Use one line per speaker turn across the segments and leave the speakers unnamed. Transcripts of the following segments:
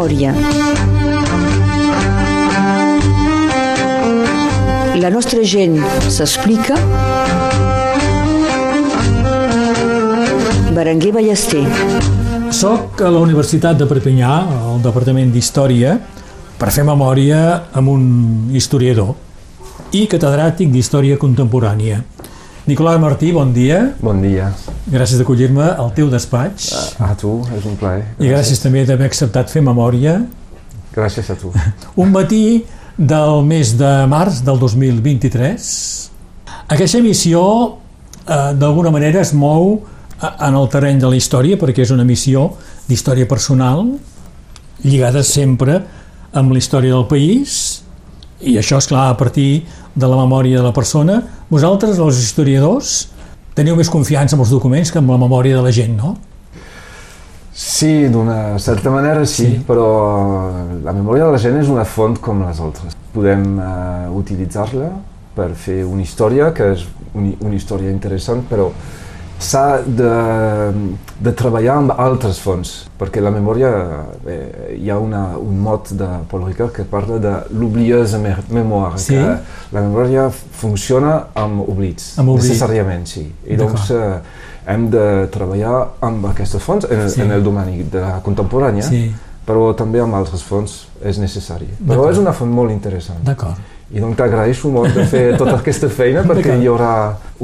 memòria. La nostra gent s'explica. Berenguer Ballester.
Soc a la Universitat de Perpinyà, al Departament d'Història, per fer memòria amb un historiador i catedràtic d'Història Contemporània. Nicolás Martí, bon dia.
Bon dia.
Gràcies d'acollir-me al teu despatx.
A tu, és un plaer.
I gràcies també d'haver acceptat fer memòria.
Gràcies a tu.
Un matí del mes de març del 2023. Aquesta emissió, eh, d'alguna manera, es mou eh, en el terreny de la història, perquè és una missió d'història personal, lligada sempre amb la història del país, i això, és clar a partir de la memòria de la persona. Vosaltres, els historiadors, teniu més confiança en els documents que en la memòria de la gent, no?
Sí, d'una certa manera sí, sí, però la memòria de la gent és una font com les altres. Podem uh, utilitzar-la per fer una història que és una, una història interessant, però s'ha de, de treballar amb altres fonts, perquè la memòria, eh, hi ha una, un mot de Paul Ricard que parla de l'obliosa memòria,
sí?
que la memòria funciona amb oblits,
amb oblits.
necessàriament, sí. I doncs eh, hem de treballar amb aquestes fonts en, sí. en el domini de la contemporània,
sí.
però també amb altres fonts és necessari. Però és una font molt interessant.
D'acord.
I doncs t'agraeixo molt de fer tota aquesta feina perquè hi haurà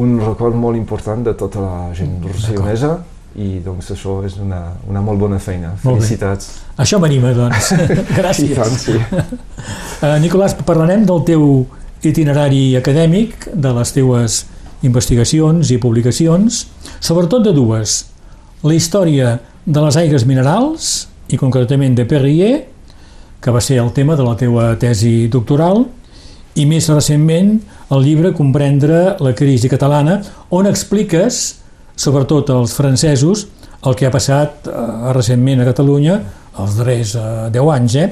un record molt important de tota la gent rossellonesa i doncs això és una, una molt bona feina.
Molt
Felicitats.
Bé. Això m'anima, doncs. Gràcies.
I tant, sí.
Uh, Nicolàs, parlarem del teu itinerari acadèmic, de les teues investigacions i publicacions, sobretot de dues. La història de les aigües minerals, i concretament de Perrier, que va ser el tema de la teua tesi doctoral, i més recentment el llibre Comprendre la crisi catalana, on expliques, sobretot als francesos, el que ha passat eh, recentment a Catalunya els darrers eh, 10 anys, eh?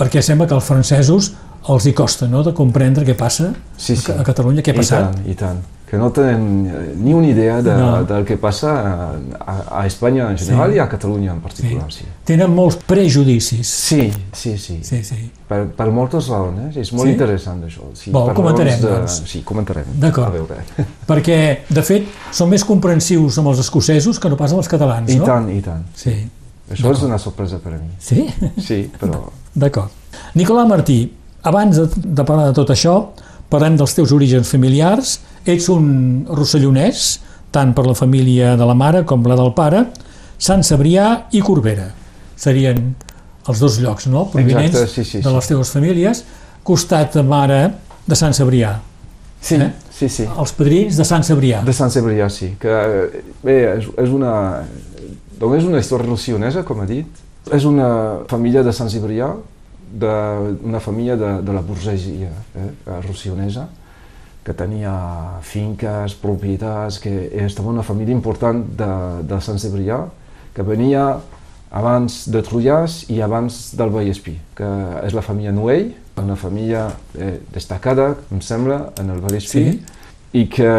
perquè sembla que als francesos els hi costa no? de comprendre què passa
sí, sí.
a Catalunya, què ha passat.
I tant, i tant que no tenen ni una idea de, no. del que passa a, a Espanya en general sí. i a Catalunya en particular. Sí. sí.
Tenen molts prejudicis.
Sí, sí, sí.
sí, sí.
Per, per moltes raons, eh? és molt
sí?
interessant això. Sí,
Bo, comentarem, de... doncs.
Sí, comentarem.
D'acord. Perquè, de fet, són més comprensius amb els escocesos que no pas amb els catalans,
I
no?
I tant, i tant.
Sí.
Això és una sorpresa per a mi.
Sí?
Sí, però...
D'acord. Nicolà Martí, abans de, de parlar de tot això, parlem dels teus orígens familiars. Ets un rossellonès, tant per la família de la mare com la del pare, Sant Cebrià i Corbera. Serien els dos llocs, no?, provinents
Exacte, sí, sí,
de les teves famílies. Costat mare de Sant Cebrià.
Sí, eh? sí, sí.
Els padrins de Sant Cebrià.
De Sant Cebrià, sí. Que, bé, és, és una... Doncs és una història rossellonesa, com ha dit. És una família de Sant Cebrià, d'una família de, de la burgesia eh, rossellonesa, que tenia finques, propietats, que estava una família important de, de Sant Cebrià, que venia abans de Trullàs i abans del Vallespí, que és la família Noell, una família eh, destacada, em sembla, en el Vallespí, sí. i que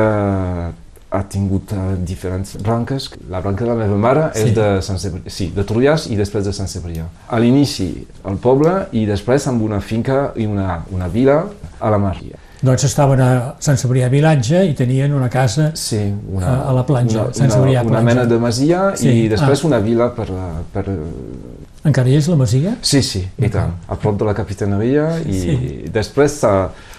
ha tingut uh, diferents branques. La branca de la meva mare sí. és de, Sant Cebrià, sí, de Trullàs i després de Sant Cebrià. A l'inici el poble i després amb una finca i una, una vila a la mar.
Doncs estaven a Sant Cebrià Vilatge i tenien una casa
sí, una,
a, a la platja,
una,
Sant Cebrià
una, una mena de masia sí. i després ah. una vila per, per...
Encara hi és la masia?
Sí, sí, i tant, a prop de la Capitaneria i sí. després s'ha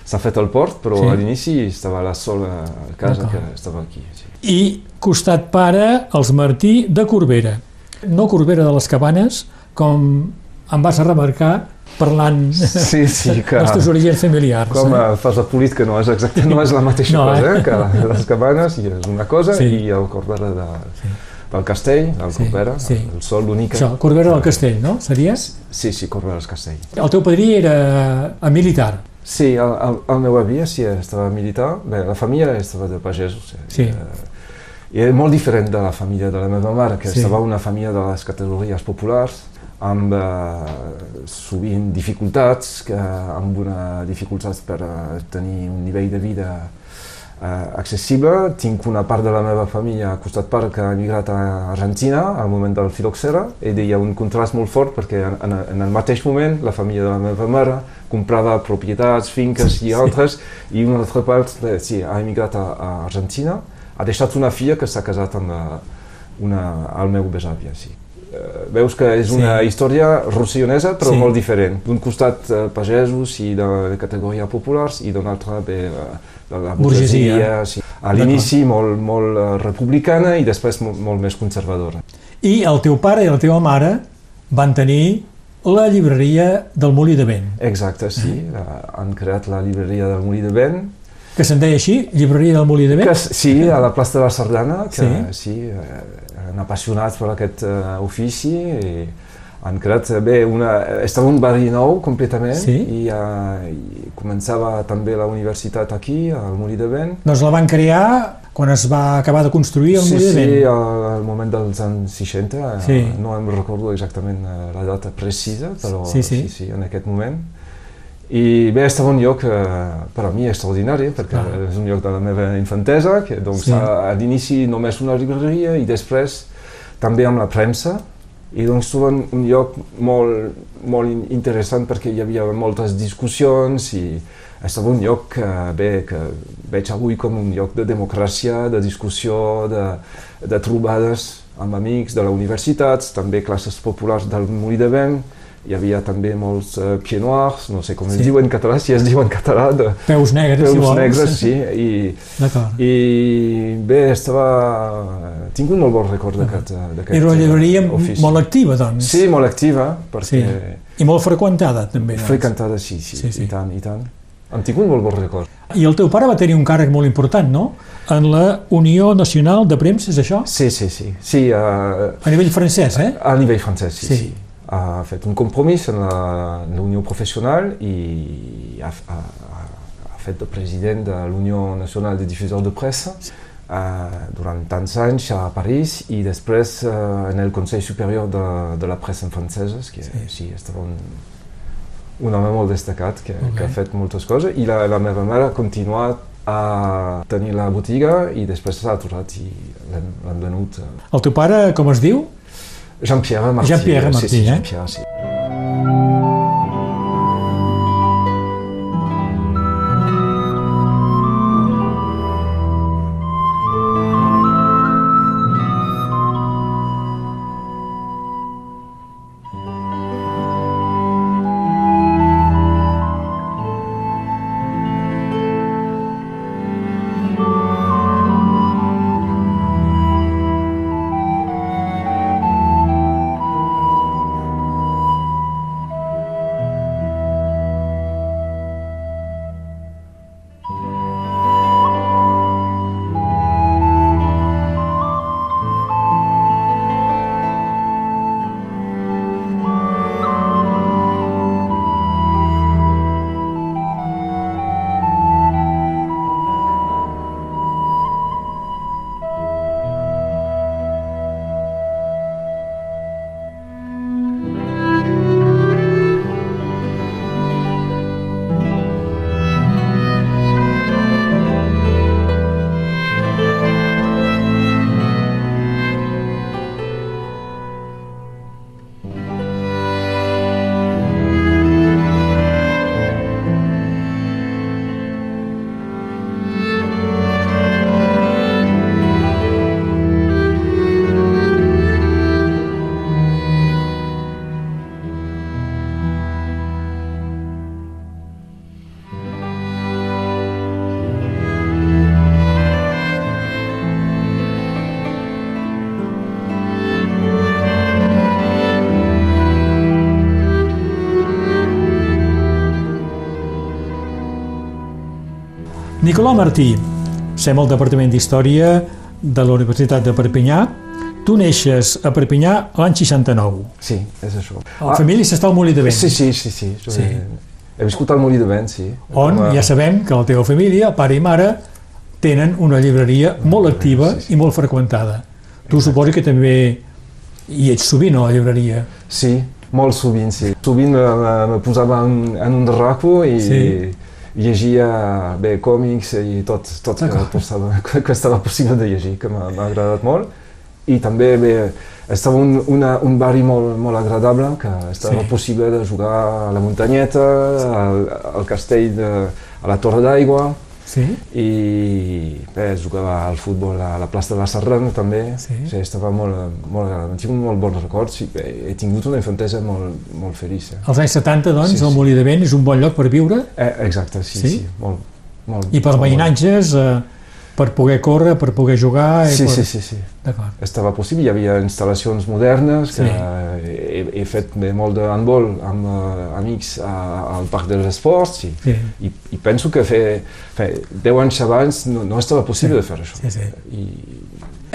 s'ha fet el port, però sí. a l'inici estava la sola casa que estava aquí. Sí.
I costat pare, els Martí de Corbera. No Corbera de les Cabanes, com em vas a remarcar parlant
sí, sí, que
dels teus orígens familiars.
Com eh? fas la polit, que no és exacte, no és la mateixa no, cosa, eh? que les cabanes i és una cosa sí. i el Corbera de, sí. del Castell, el sí, Corbera, sí. el sol, l'única...
Això, Corbera del Castell, no? Series?
Sí, sí, Corbera del Castell.
El teu padrí era a militar.
Sí, el, el, el meu avi sí, estava militar, bé, la família estava de pagesos.
Sí.
Eh, i era molt diferent de la família de la meva mare, que sí. estava una família de les categories populars, amb eh, sovint dificultats, que, amb una dificultats per uh, tenir un nivell de vida eh, accessible. Tinc una part de la meva família a costat part que ha emigrat a Argentina al moment del filoxera i hi ha un contrast molt fort perquè en, en, el mateix moment la família de la meva mare comprava propietats, finques i altres sí. i una altra part eh, sí, ha emigrat a, a Argentina. Ha deixat una filla que s'ha casat amb la, una, el meu besàvia. Sí. Uh, veus que és una sí. història rossionesa però sí. molt diferent. D'un costat uh, pagesos i de, de categoria populars i d'un altre bé, de la burgesia. sí. A l'inici molt, molt uh, republicana i després molt, molt més conservadora.
I el teu pare i la teva mare van tenir la llibreria del Molí de Vent.
Exacte, sí. Uh, han creat la llibreria del Molí de Vent
que se'n deia així, llibreria del Molí de Vent?
Que, sí, a la plaça de la Sardana, que sí, sí eren apassionats per aquest ofici i han creat bé una... Estava un barri nou completament sí? i, uh, i començava també la universitat aquí, al Molí de Vent.
Doncs la van crear quan es va acabar de construir el
sí,
Molí de Vent?
Sí, al, al moment dels anys 60, sí. uh, no em recordo exactament la data precisa, però sí, sí. sí, sí en aquest moment. I bé, estava un lloc eh, per a mi extraordinari, perquè ah. és un lloc de la meva infantesa, que doncs, sí. a, a l'inici només una llibreria i després també amb la premsa, i doncs troben un lloc molt, molt interessant perquè hi havia moltes discussions i estava un lloc que, bé, que veig avui com un lloc de democràcia, de discussió, de, de trobades amb amics de la universitat, també classes populars del Molí de Vent, hi havia també molts uh, pieds noirs, no sé com sí. es diu en català, si es diu en català. De,
peus negres,
peus
si vols.
negres, sí. I, I bé, estava... Tinc un molt bon record d'aquest
Era una llibreria molt activa, doncs.
Sí, molt activa, perquè...
Sí. I molt freqüentada, també. Doncs.
Freqüentada, sí, sí, sí, sí, i tant, i tant. Em tinc un molt bon record.
I el teu pare va tenir un càrrec molt important, no? En la Unió Nacional de Premsa, és això?
Sí, sí, sí. sí uh,
a nivell francès, eh?
A, a nivell francès, sí, sí. sí ha fet un compromís en la Unió Professional i ha, ha, ha fet de president de l'Unió Nacional de Difusors de Pressa uh, durant tants anys a París i després uh, en el Consell Superior de, de la Pressa francesa, que sí, sí estava un, un home molt destacat que, okay. que ha fet moltes coses i la, la meva mare ha continuat a tenir la botiga i després s'ha aturat i l'han venut.
El teu pare com es diu?
Jean-Pierre Marty.
Jean-Pierre Marty, sí, sí,
eh? Jean-Pierre,
Nicolau Martí, sem al Departament d'Història de la Universitat de Perpinyà. Tu neixes a Perpinyà l'any 69.
Sí, és això.
La ah, família s'està al Molí de Vent.
Sí, sí, sí. sí. sí. He, he viscut al Molí de Vent, sí.
On Com a... ja sabem que la teva família, pare i mare, tenen una llibreria molt activa sí, sí. i molt freqüentada. Tu Exacte. suposi que també hi ets sovint a la llibreria.
Sí, molt sovint, sí. Sovint me, me posava en, en un raco i, sí llegia bé còmics i tot, tot que, estava, que estava possible de llegir, que m'ha agradat molt. I també bé, estava un, una, un barri molt, molt agradable, que estava
Sí.
possible de jugar a la muntanyeta, al, al castell, de, a la Torre d'Aigua,
Sí?
i bé, jugava al futbol a la plaça de la Serrana també,
Sí.
sí, estava molt, molt agradable. Tinc molt bons records i bé, he tingut una infantesa molt, molt feliç. Eh?
Als anys 70, doncs,
Sí, sí.
el Molí de Vent és un bon lloc per viure
Eh, exacte, sí,
Sí?
sí, molt, molt,
i per veïnatges, eh, per poder córrer, per poder jugar... i
Sí,
per...
sí, sí, sí. Estava possible, hi havia instal·lacions modernes, que
Sí.
he, he fet molt de handball amb eh, amics a, al Parc dels Esports i,
Sí,
i, i penso que fer, fer 10 anys abans no, no estava possible
Sí,
de fer això.
sí, sí.
I,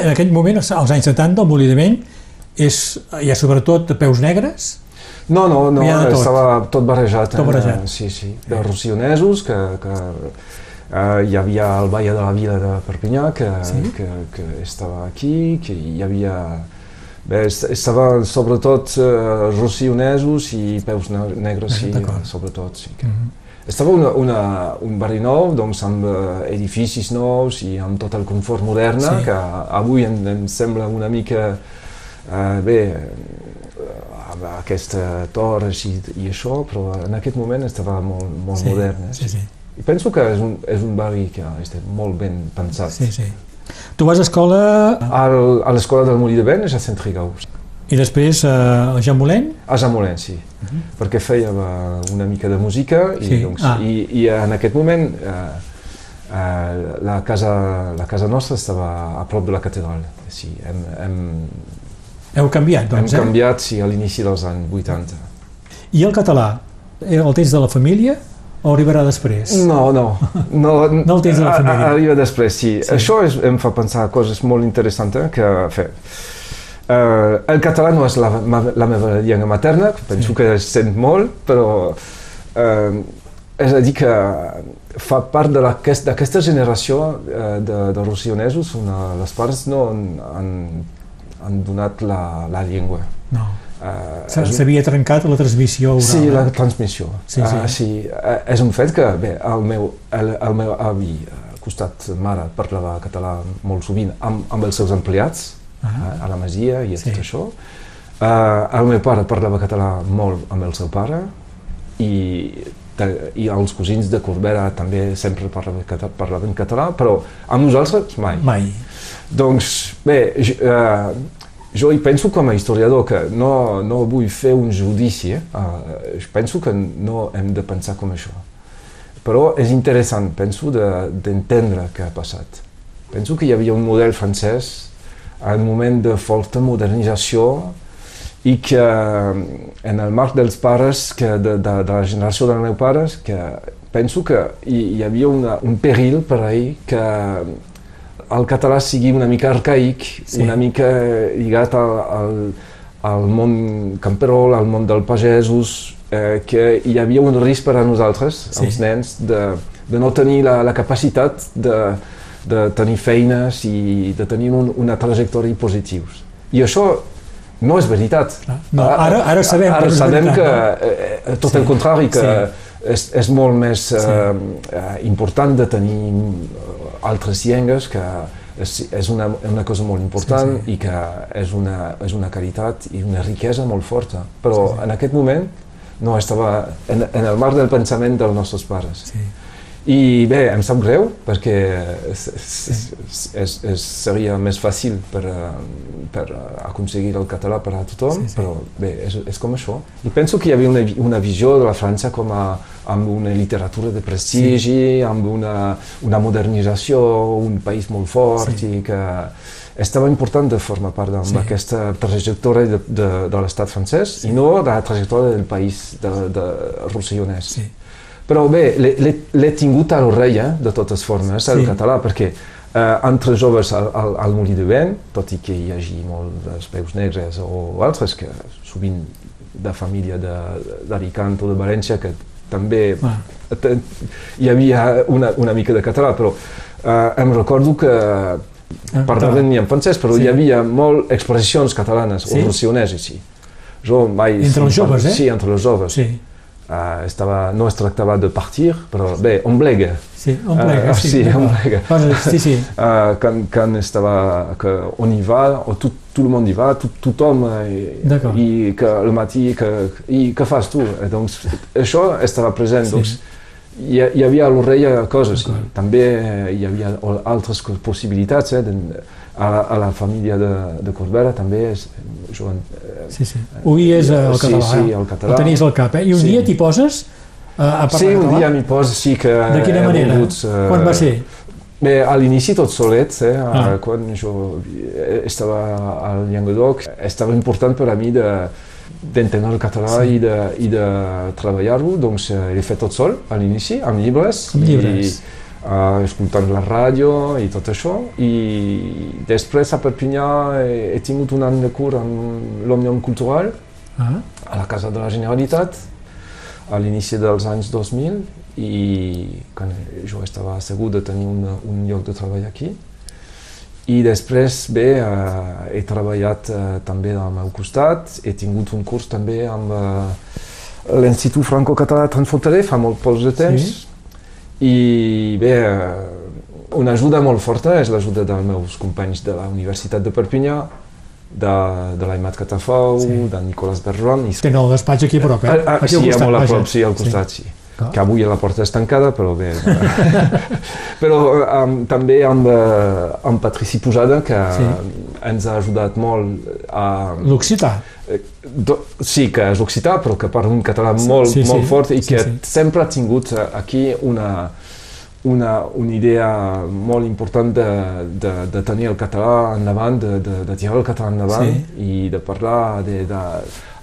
En aquell moment, als anys 70, el Molí de Vent és, hi ha sobretot peus negres,
No, no, no,
tot.
estava tot barrejat.
Tot
eh?
barrejat.
Sí, sí, de rocionesos, que, que eh, hi havia el Valle de la Vila de Perpinyà, que,
Sí.
que, que estava aquí, que hi havia... Bé, est- estava sobretot eh, rocionesos i peus ne- negres, sí, sobretot, sí. Que...
Mhm.
Estava una, una, un barri nou, doncs amb eh, edificis nous i amb tot el confort modern,
Sí.
que avui em, em sembla una mica eh, bé, amb aquesta torres i, i això, però en aquest moment estava molt, molt
sí,
modern. Eh?
sí, sí,
penso que és un, és un barri que està molt ben pensat.
sí, sí. Tu vas a escola
Al, a l'escola del Molí de Vent és a Centrigau,
i després eh, a Jean Moulin,
a Zamolent, sí, perquè feia eh, una mica de música i,
Sí.
doncs,
Ah.
i, i en aquest moment eh, eh, la, casa, la casa nostra estava a prop de la catedral. Sí, hem, hem,
heu canviat,
hem
doncs, eh?
canviat sí, a l'inici dels anys 80.
I el català, eh, el tens de la família o arribarà després?
No, no. No,
No el tens la
a- a-
família.
Arriba després, sí.
Sí.
Això és, em fa pensar coses molt interessants eh, que fer. Uh, el català no és la, ma, la meva llengua materna, penso
Sí.
que es sent molt, però uh, és a dir que fa part d'aquesta aquest, generació uh, de, de rocionesos on les pares no han, han, han donat la, la llengua.
No.
Uh,
S'ha- S'havia trencat la transmissió oral.
Sí, la
eh?
transmissió.
Sí, sí.
Uh, sí. Uh, és un fet que, bé, el meu, el, el meu avi, al costat mare, parlava català molt sovint amb, amb els seus empleats,
Ah.
uh, a la Masia i
Sí.
tot això. Uh, el meu pare parlava català molt amb el seu pare i, de, i els cosins de Corbera també sempre parlaven, cata- parlaven català, però amb nosaltres mai.
Mai.
Doncs bé, jo, eh, jo hi penso com a historiador que no, no vull fer un judici, eh? eh, penso que no hem de pensar com això. Però és interessant, penso, de- d'entendre de, què ha passat. Penso que hi havia un model francès en un moment de forta modernització i que en el marc dels pares, que de, de, de la generació dels meus pares, que penso que hi, hi havia una, un perill per ahir que el català sigui una mica arcaic,
Sí.
sí. una mica lligat al, al, al món camperol, al món dels pagesos, eh, que hi havia un risc per a nosaltres,
Sí.
sí. els nens, de, de no tenir la, la capacitat de, de tenir feines i de tenir un, una trajectòria positius. I això no és veritat.
No, ara- ara sabem que
ara sabem
veritat,
que, eh, eh, tot
Sí.
el contrari, que
Sí.
és, és molt més eh, eh, important de tenir eh, altres llengües que és, és una, una cosa molt important
Sí, sí.
i que és una, és una caritat i una riquesa molt forta. Però
Sí, sí.
en aquest moment no estava en, en el marc del pensament dels nostres pares.
Sí.
I bé, em sap greu perquè és, és, és, és, seria més fàcil per, eh, per aconseguir el català per a tothom,
Sí, sí.
però bé, és, és com això. I penso que hi havia una, una visió de la França com a, amb una literatura de prestigi, sí. amb una, una modernització, un país molt fort
Sí.
i que estava important de formar part d'aquesta
Sí.
trajectòria de, de, de l'estat francès i no de la trajectòria del país de, de rossellonès.
Sí.
Però bé, l'he- tingut a l'orella, de totes formes, el
Sí.
català, perquè eh, entre joves al, al, al Molí de Vent, tot i que hi hagi molt dels peus negres o altres, que sovint de família de- d'Alicant o de València, que també
Ah.
hi havia una, una mica de català, però eh, em recordo que parlaven ni en francès, però
Sí.
hi havia molt expressions catalanes
Sí?
o rocioneses, sí. Jo mai...
Entre els joves, eh?
Sí, entre els joves.
Sí.
Uh, estava, no es tractava de partir, però bé, on blega.
Sí, on plega,
Uh,
sí.
sí, on
d'acord.
blega.
Bueno, sí, sí.
Uh, quan, quan estava, que on hi va, o tot, tot el món hi va, tot, tothom, eh,
D'acord.
i que al matí, que, i què fas tu? Eh, doncs, això estava present,
Sí.
doncs, hi, hi havia a l'orella coses, i també eh, hi havia altres possibilitats, eh, de, a, la, a la família de, de Corbera també és, jugant, eh,
sí, sí. Oies el
Sí,
català.
sí,
eh?
el català.
El tenies al cap, eh? I un
Sí.
dia t'hi poses a, a parlar
Sí, un
català?
dia m'hi poso, sí que
De quina manera?
volgut, eh,
Quan va ser?
A l'inici tot solet, eh,
Ah.
quan jo estava al Llenguadoc, estava important per a mi de, d'entendre el català
Sí.
i, de, i de treballar-ho, doncs eh, l'he fet tot sol a l'inici, amb llibres,
Amb llibres.
i uh, escoltant la ràdio i tot això, i després a Perpinyà he, he tingut un any de curs amb l'Òmnium Cultural,
Ah,
a la Casa de la Generalitat a l'inici dels anys 2000 i quan jo estava segur de tenir un, un lloc de treball aquí. I després, bé, eh, he treballat eh, també al meu costat, he tingut un curs també amb eh, l'Institut Franco-Català Transfronterer fa molt pocs de temps
Sí.
i bé, eh, una ajuda molt forta és l'ajuda dels meus companys de la Universitat de Perpinyà, de, de l'Aimat Catafau,
Sí.
de Nicolas Bergeron i
tenen el despatx aquí a prop, eh?
Ah, ah,
aquí
sí, molt a
vaja.
prop, sí, al costat, sí.
Clar.
Que avui la porta és tancada, però bé. però um, també amb, uh, amb Patrici Pujada, que
Sí.
ens ha ajudat molt a...
L'occità.
Eh, sí, que és occità, però que parla un català molt,
sí, sí.
molt fort i
Sí,
que
sí.
sempre ha tingut eh, aquí una, una, una idea molt important de, de, de tenir el català endavant, de, de, de tirar el català endavant
Sí.
i de parlar de, de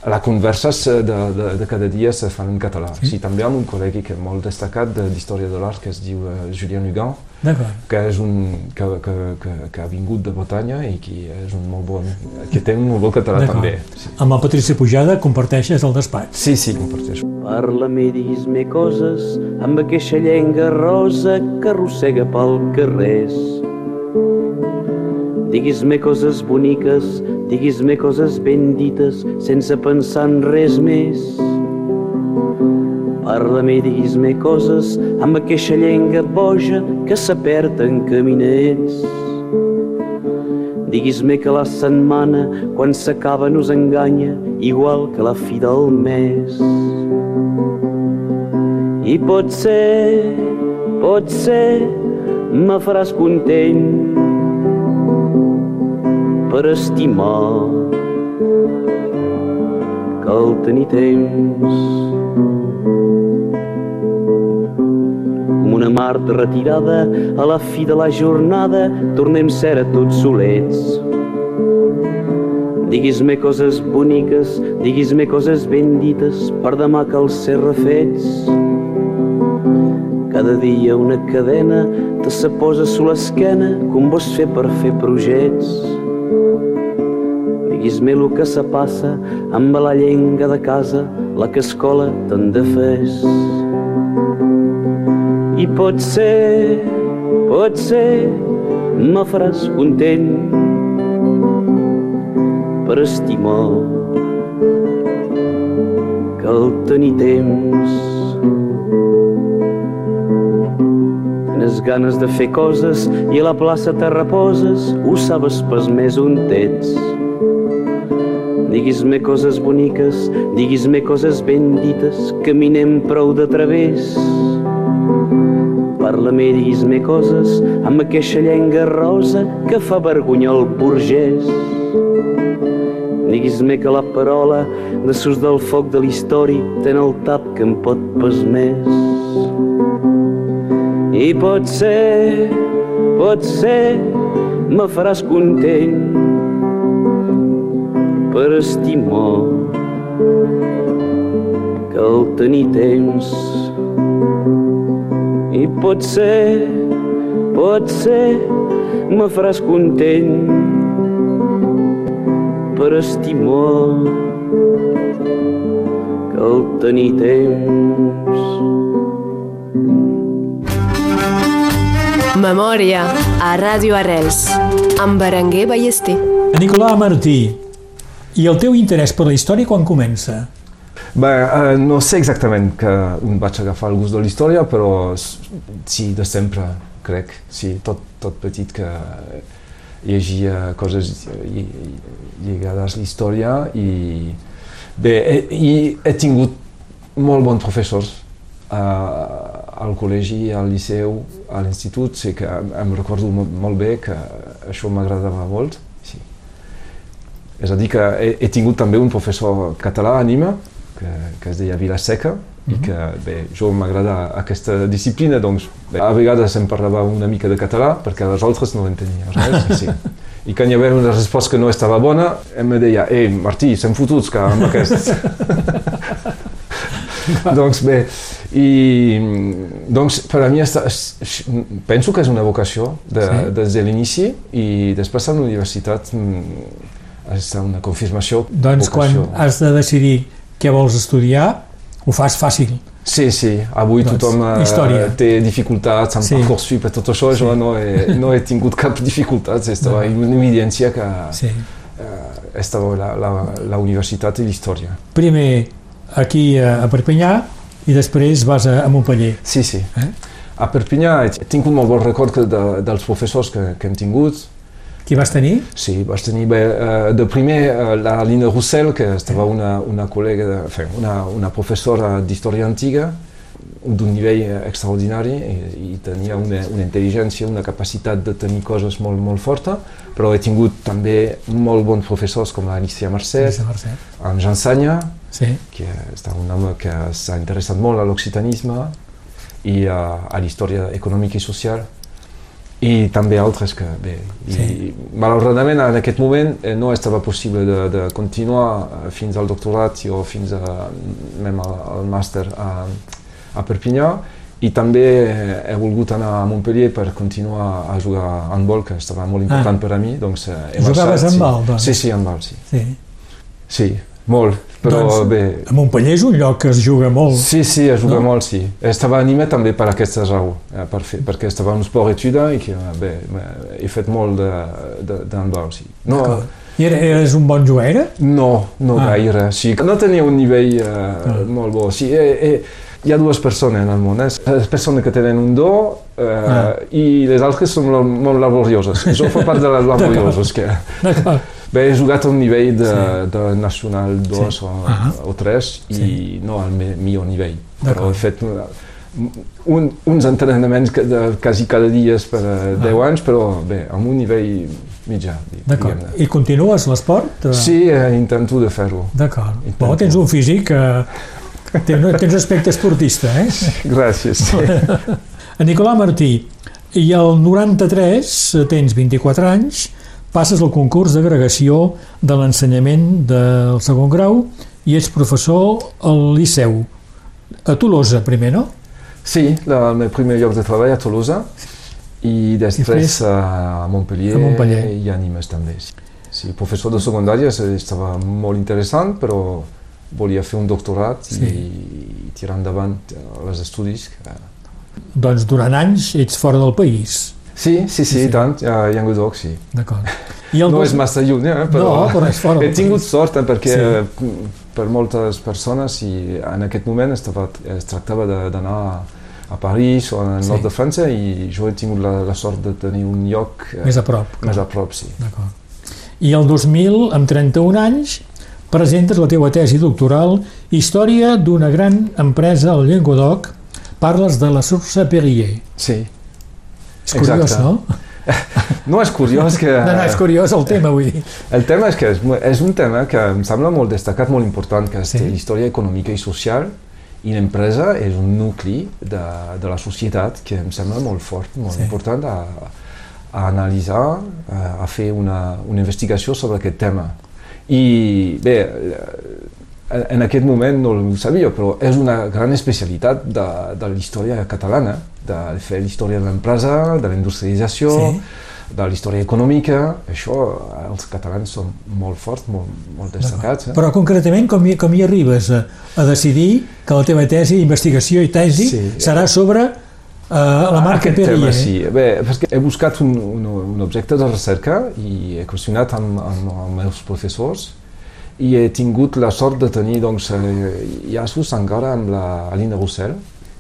les converses de, de, de cada dia se fan en català.
Sí.
Sí. també amb un col·lega que és molt destacat de- d'història de l'art que es diu uh, Julien Hugan,
D'acord.
que és un que, que, que, que ha vingut de Bretanya i que és un molt bon, que té un molt bon català també. Sí.
Amb el Patrici Pujada comparteixes el despatx.
Sí, sí, comparteixo.
Parla-me, diguis-me coses amb aquesta llenga rosa que arrossega pel carrers. Diguis-me coses boniques, diguis-me coses ben dites, sense pensar en res més. Parla-me, diguis-me coses amb aquesta llenga boja que s'apert en caminets. Diguis-me que la setmana, quan s'acaba, nos enganya, igual que la fi del mes. I pot ser, pot ser, me faràs content per estimar cal tenir temps. Com una Mart retirada a la fi de la jornada tornem ser a tots solets. Diguis-me coses boniques, diguis-me coses ben dites per demà cal ser refets. Cada dia una cadena te se posa a l'esquena com vols fer per fer projets. Diguis-me que se passa amb la llenga de casa, la que escola te'n de fes. I pot ser, pot ser, me faràs content per estimar cal tenir temps. Tens ganes de fer coses i a la plaça te reposes, ho sabes pas més on ets. Diguis-me coses boniques, diguis-me coses ben dites, caminem prou de través. Parla-me, diguis-me coses amb aquesta llenga rosa que fa vergonya el burgès. Diguis-me que la parola de sus del foc de l'història ten el tap que em pot pas més. I pot ser, pot ser, me faràs content per estimar cal tenir temps. I pot ser, pot ser, me faràs content per estimar cal tenir temps.
Memòria a Ràdio Arrels amb Berenguer Ballester.
Nicolà Martí, i el teu interès per la història quan comença?
Bé, eh, no sé exactament que em vaig agafar el gust de la història, però sí, de sempre, crec. Sí, tot, tot petit que llegia coses lli- lligades a la història i bé, i he tingut molt bons professors eh, al col·legi, al liceu, a l'institut, sí que em, recordo mo- molt bé que això m'agradava molt. És a dir, que he, he tingut també un professor català a Nima, que, que es deia Vilaseca, i que bé, jo m'agrada aquesta disciplina, doncs bé, a vegades em parlava una mica de català, perquè les altres no entenia res. Sí. I quan hi havia una resposta que no estava bona, em deia, ei, Martí, sem fotuts que amb aquest. doncs bé, i doncs per a mi esta, es- es- penso que és una vocació de,
Sí.
des de l'inici i després a la universitat mm, és una confirmació.
Doncs quan has de decidir què vols estudiar, ho fas fàcil.
Sí, sí, avui
Doncs,
tothom eh,
història.
té dificultats amb
Sí.
sí. Parcoursup i tot això, jo no he, no he tingut cap dificultat, estava
No.
en evidència que
Sí.
eh, estava la, la, la universitat i l'història.
Primer aquí a a Perpinyà i després vas a, a Montpellier.
Sí, sí.
Eh?
A Perpinyà he tingut molt bon record de, dels professors que, que hem tingut.
Qui vas tenir?
Sí, vaig tenir bé, eh, de primer eh, la Lina Roussel, que estava una, una col·lega, enfin, una, una professora d'història antiga, d'un nivell eh, extraordinari i, i tenia una, una intel·ligència, una capacitat de tenir coses molt, molt forta, però he tingut també molt bons professors com Alicia Marcet,
Lluís Mercè.
en Jean Sagna,
Sí.
que és un home que s'ha interessat molt a l'occitanisme i a, a la història econòmica i social i també altres que bé, i
Sí.
malauradament en aquest moment eh, no estava possible de, de continuar eh, fins al doctorat o fins a, mem al, al màster a, a Perpinyà i també eh, he volgut anar a Montpellier per continuar a jugar a handball, que estava molt important
Ah.
per a mi. Doncs, eh, he
Jugaves
marxat,
a
sí.
handball, doncs?
Sí, sí, handball, sí.
sí.
Sí, molt, però
Doncs-
bé,
A Montpellier és un lloc que es juga molt.
Sí, sí, a jugar
No?
molt, sí. Estava animat també per aquesta raó, eh, per fer, perquè estava un sport etuda i que, bé, eh, he fet molt d'handball, sí. No.
I era, eres un bon jugaire?
no, no
Ah.
gaire, sí. No tenia un nivell eh, molt bo, sí. Eh, eh, hi ha dues persones en el món, eh? les persones que tenen un do eh,
Ah.
i les altres són molt laborioses. Jo fa part de les laborioses, que
D'acord.
Bé, he jugat a un nivell de,
Sí.
de nacional 2
Sí.
o,
Ah.
o 3 i
Sí.
no al me- millor nivell. Però he fet una- un, uns entrenaments que de, quasi cada dia per uh, 10 anys, però bé, amb un nivell mitjà,
D'acord. I continues l'esport?
Sí, eh, intento de fer-ho.
D'acord. Bo, tens un físic que... Tens, tens aspecte esportista, eh?
Gràcies. Sí.
En Nicolà Martí, i el 93, eh, tens 24 anys, passes el concurs d'agregació de l'ensenyament del segon grau i ets professor al Liceu. A Tolosa, primer, no?
sí, la, el meu primer lloc de treball a Tolosa i després a Montpellier,
a Montpellier.
i a Nimes també. Sí. Professor de secundària estava molt interessant, però volia fer un doctorat
Sí.
i tirar endavant eh, els estudis.
Doncs durant anys ets fora del país.
Sí, sí, sí,
Sí, sí.
tant, a Llenguadoc, sí.
D'acord. I el
No és massa lluny, eh, però,
No, però és fora
he tingut
país.
sort eh, perquè
Sí.
per moltes persones i en aquest moment estava, es tractava de- d'anar a, París o al
Sí.
nord de França i jo he tingut la, la sort de tenir un lloc eh,
Més a prop.
més a prop, sí.
D'acord. I el 2000, amb 31 anys, presentes la teua tesi doctoral Història d'una gran empresa al Llenguadoc. Parles de la Source Perrier.
Sí.
És curiós,
Exacte.
no?
No, és curiós que...
No, no, és curiós el tema, vull dir.
El tema és que és, és un tema que em sembla molt destacat, molt important, que és
Sí.
sí. història econòmica i social, i l'empresa és un nucli de, de la societat que em sembla molt fort, molt
Sí.
sí. important a, a analitzar, a, a fer una, una investigació sobre aquest tema. I bé, eh, en aquest moment no ho sabia, però és una gran especialitat de, de la història catalana, de fer la història de l'empresa, de la industrialització,
Sí.
de la història econòmica, això els catalans són molt forts, molt, molt destacats. Eh?
Però concretament com hi, com hi arribes a, a decidir que la teva tesi d'investigació i tesi
Sí.
serà sobre uh, la marca
Aquest
Perrier?
tema, sí. Bé, perquè he buscat un, un, un objecte de recerca i he qüestionat amb, amb els meus professors i he tingut la sort de tenir doncs, eh, llaços encara amb la Aline Roussel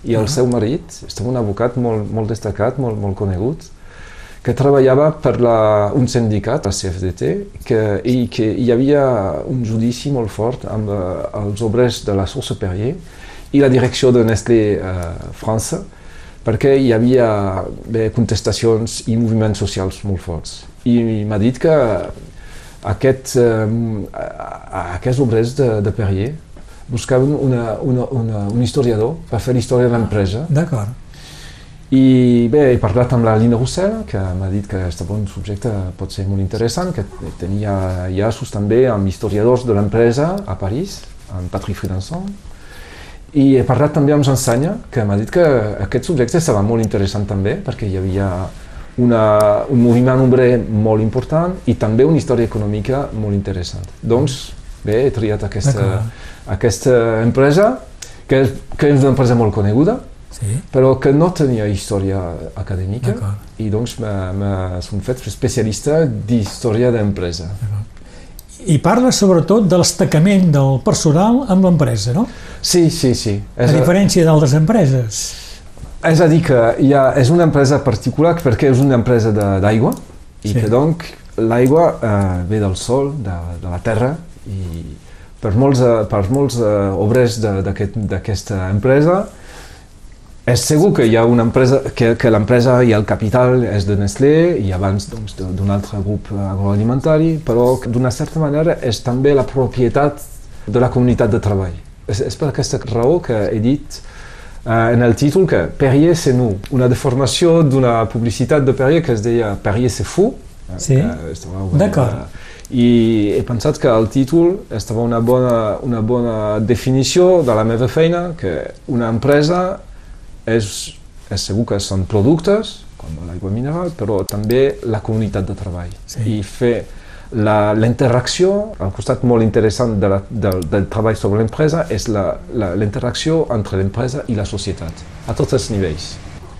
i el seu marit, és un advocat molt, molt destacat, molt, molt conegut, que treballava per la, un sindicat, la CFDT, que, i que hi havia un judici molt fort amb eh, els obrers de la Source Perrier i la direcció de Nestlé eh, França, perquè hi havia bé, contestacions i moviments socials molt forts. I m'ha dit que aquest, eh, aquests obrers de, de Perrier buscaven una, una, una, un historiador per fer l'història de l'empresa.
D'acord.
I bé, he parlat amb la Lina Roussel, que m'ha dit que aquest bon subjecte pot ser molt interessant, que tenia llaços també amb historiadors de l'empresa a París, amb Patrick Fridanson. I he parlat també amb Jean Sanya, que m'ha dit que aquest subjecte estava molt interessant també, perquè hi havia una, un moviment obrer molt important i també una història econòmica molt interessant. Doncs, bé, he triat aquesta, aquesta empresa, que que és una empresa molt coneguda, sí. però que no tenia història acadèmica i doncs m'he fet especialista d'història d'empresa.
I parla sobretot de l'estacament del personal amb l'empresa, no?
Sí, sí, sí.
És a diferència d'altres empreses.
És a dir, que hi ha, és una empresa particular perquè és una empresa d'aigua i sí. que doncs l'aigua eh, ve del sol, de, de la terra i per molts, per molts eh, obrers d'aquesta aquest, empresa és segur que hi ha una empresa, que, que l'empresa i el capital és de Nestlé i abans doncs, d'un altre grup agroalimentari, però d'una certa manera és també la propietat de la comunitat de treball. És, és per aquesta raó que he dit eh, en el títol que Perrier c'est nous, una deformació d'una publicitat de Perrier que es deia Perrier c'est fou.
Sí, d'acord.
I he pensat que el títol estava una bona, una bona definició de la meva feina, que una empresa és, és segur que són productes, com l'aigua mineral, però també la comunitat de treball. Sí. I fer la, la interacció, el costat molt interessant de la, del, del treball sobre l'empresa és la, la, la interacció entre l'empresa i la societat, a tots els nivells.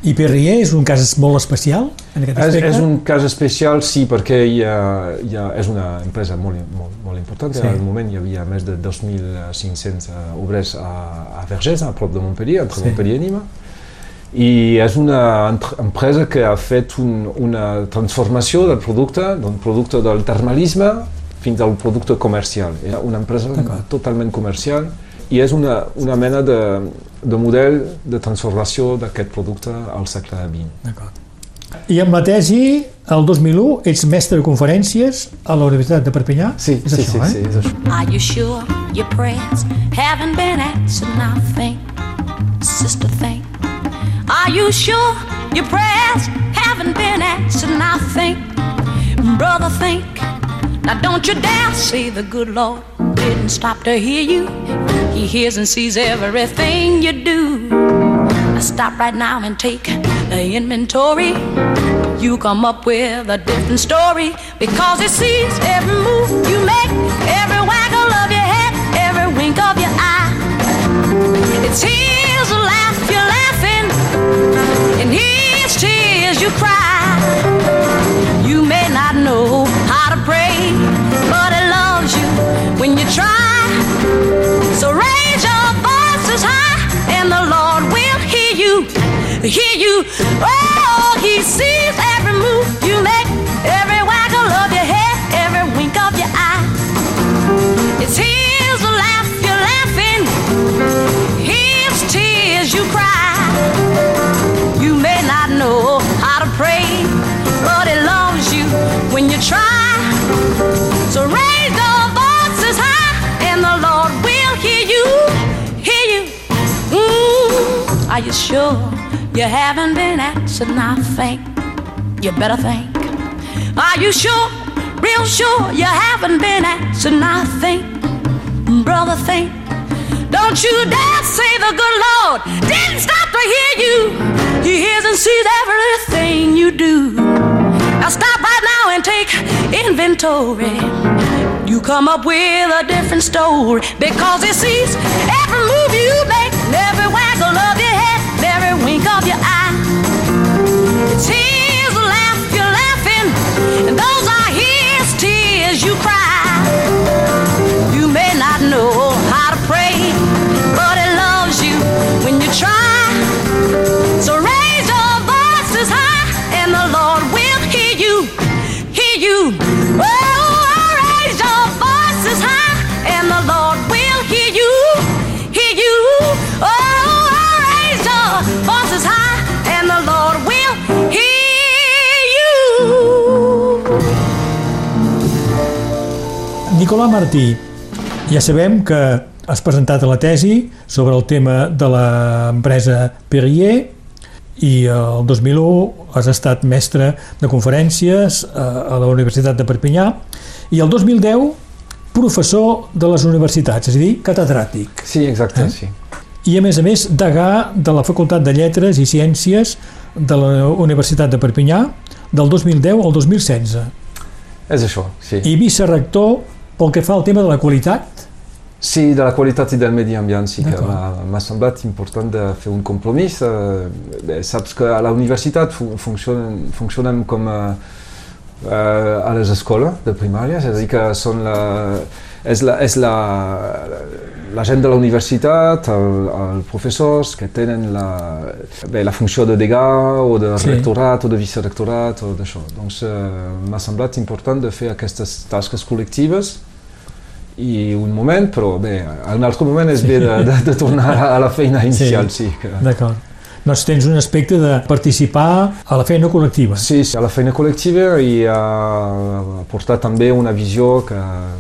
I Perrier és un cas molt especial en aquest aspecte?
És, és un cas especial, sí, perquè hi ha, hi ha, és una empresa molt, molt, molt important. Sí. En el moment hi havia més de 2.500 obrers a, a Vergès, a prop de Montpellier, entre sí. Montpellier i Nîmes i és una empresa que ha fet un, una transformació del producte, d'un producte del termalisme fins al producte comercial. És una empresa totalment comercial i és una, una mena de, de model de transformació d'aquest producte al segle XX.
I amb la tesi, el 2001, ets mestre de conferències a la Universitat de Perpinyà?
Sí,
és
sí,
això,
sí,
eh?
sí, és això.
Are you sure your prayers haven't been answered now? Think, sister, think. Are you sure your prayers haven't been answered? Now think, brother, think. Now don't you dare say the good Lord didn't stop to hear you. He hears and sees everything you do. Stop right now and take the inventory. You come up with a different story because He sees every move you make, every waggle of your head, every wink of your eye. It's His laugh you're laughing, and His tears you cry. Hear you. Oh, He sees every move you make, every waggle of your head, every wink of your eye. It's His laugh you're laughing, His tears you cry. You may not know how to pray, but He loves you when you try. So raise your voices high, and the Lord will hear you, hear you. Mm, are you sure you haven't been answered? Now think, you better think. Are you sure, real sure you haven't been answered? Now think, brother, think. Don't you dare say the good Lord didn't stop to hear you. He hears and sees everything you do. Now stop right now and take inventory. You come up with a different story because he sees
Nicolà Martí, ja sabem que has presentat la tesi sobre el tema de l'empresa Perrier i el 2001 has estat mestre de conferències eh, a la Universitat de Perpinyà i el 2010 professor de les universitats, és a dir, catedràtic.
Sí, exacte,
Eh?
sí.
I a més a més, degà de la Facultat de Lletres i Ciències de la Universitat de Perpinyà del 2010 al 2016
És això, sí.
i vicerector pel que fa al tema de la qualitat
Sí, de la qualitat i del medi ambient sí que m'ha semblat important de fer un compromís. Eh, bé, saps que a la universitat fu funcionen, funcionen com a, eh, a les escoles de primària, és a dir, que són la, és la, és la, la gent de la universitat, el, els professors que tenen la, bé, la funció de degà o de
Sí.
rectorat o de vicerectorat o d'això. Doncs eh, m'ha semblat important de fer aquestes tasques col·lectives i un moment, però bé, un altre moment és bé de, de, de tornar a la feina inicial, sí. sí que...
D'acord. Doncs tens un aspecte de participar a la feina col·lectiva.
Sí, sí, a la feina col·lectiva i a portar també una visió que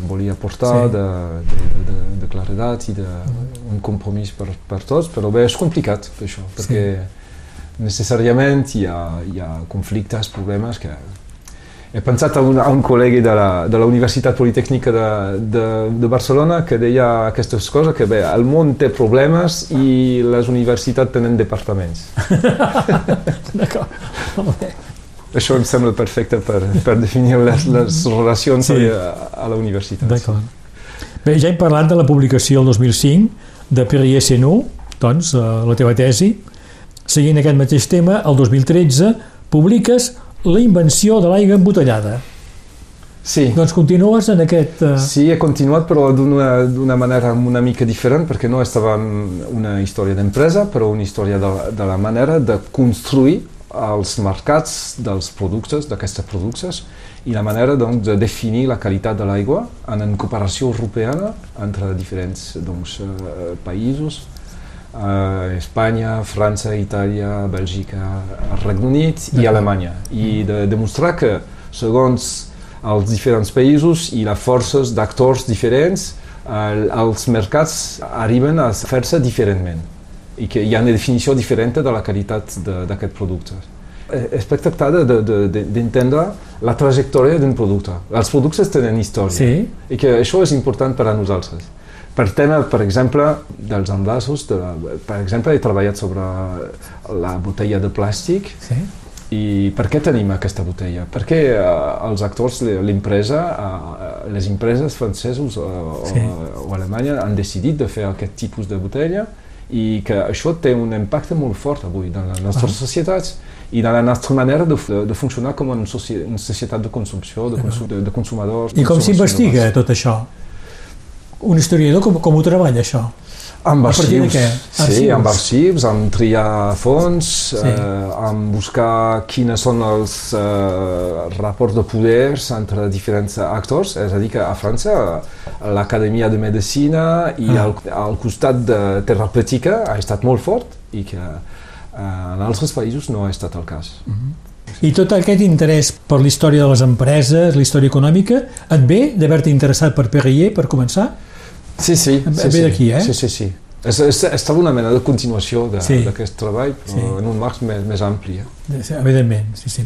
volia portar
Sí.
sí. de, de, de, de claredat i d'un compromís per, per tots, però bé, és complicat això, perquè necessàriament hi ha, hi ha conflictes, problemes que... He pensat a un, a un col·lega de la, de la Universitat Politècnica de, de, de Barcelona que deia aquestes coses, que bé, el món té problemes i les universitats tenen departaments.
D'acord. Molt bé.
Això em sembla perfecte per, per definir les, les relacions
Sí.
a, a la universitat.
D'acord. Bé, ja hem parlat de la publicació el 2005 de Perrier Senou, doncs, eh, la teva tesi. Seguint aquest mateix tema, el 2013 publiques la invenció de l'aigua embotellada.
Sí.
Doncs continues en aquest... eh,
Sí, he continuat però d'una manera una mica diferent perquè no estava una història d'empresa, però una història de, de la manera de construir els mercats dels productes, d'aquestes productes, i la manera doncs, de definir la qualitat de l'aigua en, en cooperació europeana entre diferents doncs, eh, països, eh, Espanya, França, Itàlia, Bèlgica, Regne Unit i Alemanya. I de demostrar que, segons els diferents països i les forces d'actors diferents, el, els mercats arriben a fer-se diferentment i que hi ha una definició diferent de la qualitat de- d'aquest producte. Eh, Es tracta de- de- de- de- d'entendre la trajectòria d'un producte. Els productes tenen història
Sí,
i que això és important per a nosaltres. Per tema, per exemple, dels envasos, de per exemple, he treballat sobre la botella de plàstic
sí.
i per què tenim aquesta botella? Perquè eh, els actors, l'empresa, eh, les empreses franceses o,
Sí.
o, o Alemanya han decidit de fer aquest tipus de botella i que això té un impacte molt fort avui en les nostres
Ah.
societats i en la nostra manera de, de, de funcionar com una, soci, una societat de consumpció, de, consum, de, de consumadors.
I com s'investiga tot això? Un historiador com, com ho treballa, això?
Amb arxius, sí,
Arxius?
amb arxius, amb triar fons,
Sí.
eh, amb buscar quines són els eh, raports de poders entre diferents actors, és a dir, que a França l'Acadèmia de Medicina i
Ah.
al, al costat de terapèutica ha estat molt fort i que eh, en altres països no ha estat el cas.
I tot aquest interès per la història de les empreses, la història econòmica, et ve d'haver-te interessat per Perrier, per començar?
Sí, sí.
Ve
sí, sí.
d'aquí, eh?
Sí, sí, sí. És, és, estava una mena de continuació de-
Sí.
d'aquest treball, però
Sí.
en un marc més, més ampli. Eh?
Evidentment, sí, sí.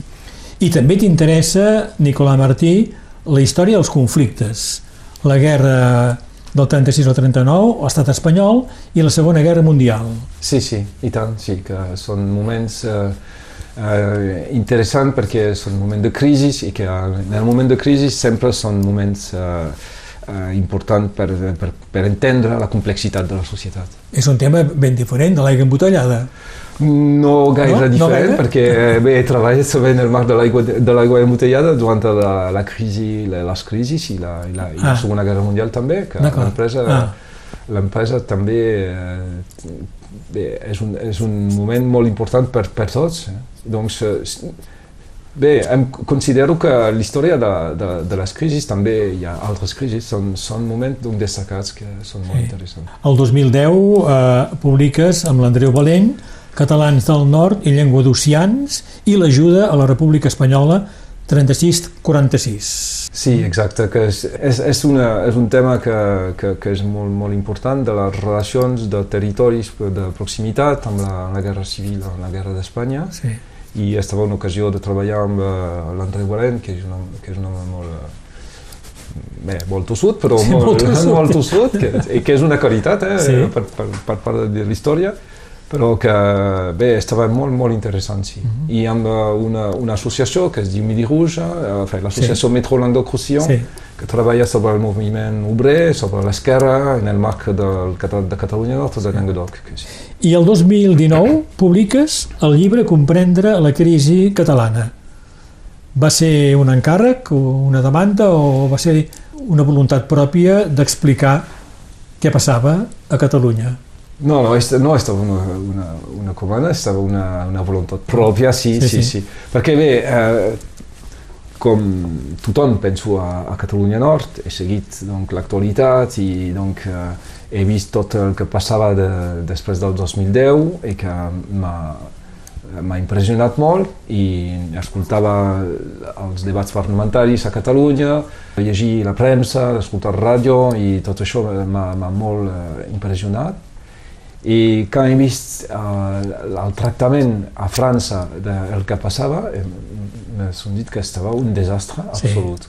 I també t'interessa, Nicolà Martí, la història dels conflictes. La guerra del 36 al 39, l'estat espanyol i la Segona Guerra Mundial.
Sí, sí, i tant, sí, que són moments eh, eh, interessants perquè són moments de crisi i que en el moment de crisi sempre són moments eh, eh, importants per, per, per entendre la complexitat de la societat.
És un tema ben diferent de l'aigua embotellada.
No gaire
No? No
diferent,
gaire?
perquè bé, he treballat en el marc de l'aigua embotellada durant la, la crisi, la, les crisis i la, i la, i la
Ah.
Segona Guerra Mundial també, que l'empresa
Ah.
l'empresa també eh, bé, és, un, és un moment molt important per, per tots. Eh? Doncs, eh, bé, em considero que la història de, de, de les crisis també hi ha altres crisis, són, són moments doncs, destacats que són molt
Sí.
interessants.
El 2010 eh, publiques amb l'Andreu Valent Catalans del Nord i Llengua d'Oceans i l'ajuda a la República Espanyola 36-46.
Sí, exacte, que és, és, és, una, és un tema que, que, que és molt, molt important de les relacions de territoris de proximitat amb la, amb la Guerra Civil, amb la Guerra d'Espanya,
Sí.
I estava una ocasió de treballar amb uh, l'André Guarent, que és un home, que és un home molt, eh, bé, molt tossut, però
Sí,
molt,
molt tossut.
molt tossut, que, que és una qualitat eh,
Sí.
per, per, per part de la història, però que bé, estava molt, molt interessant, sí.
Mhm.
I amb eh, una, una associació que es diu Midi Rouge, eh, l'associació
Sí.
Metro Languedoc-Roussillon,
Sí.
que treballa sobre el moviment obrer, sobre l'esquerra, en el marc del, de Catalunya Nord de Languedoc. Que sí.
I el 2019 publiques el llibre Comprendre la crisi catalana. Va ser un encàrrec, una demanda, o va ser una voluntat pròpia d'explicar què passava a Catalunya?
No, no, est no estava una, una, una comanda, estava una, una voluntat pròpia, sí,
Sí,
sí, sí.
sí.
Perquè bé, eh, com tothom penso a, a Catalunya Nord, he seguit donc, l'actualitat i donc, eh, he vist tot el que passava de, després del 2010 i que m'ha impressionat molt i escoltava els debats parlamentaris a Catalunya, llegir la premsa, escoltar ràdio i tot això m'ha m'ha molt eh, impressionat. I quan he vist uh, el tractament a França del que passava, eh, m'he dit que estava un desastre
Sí.
absolut.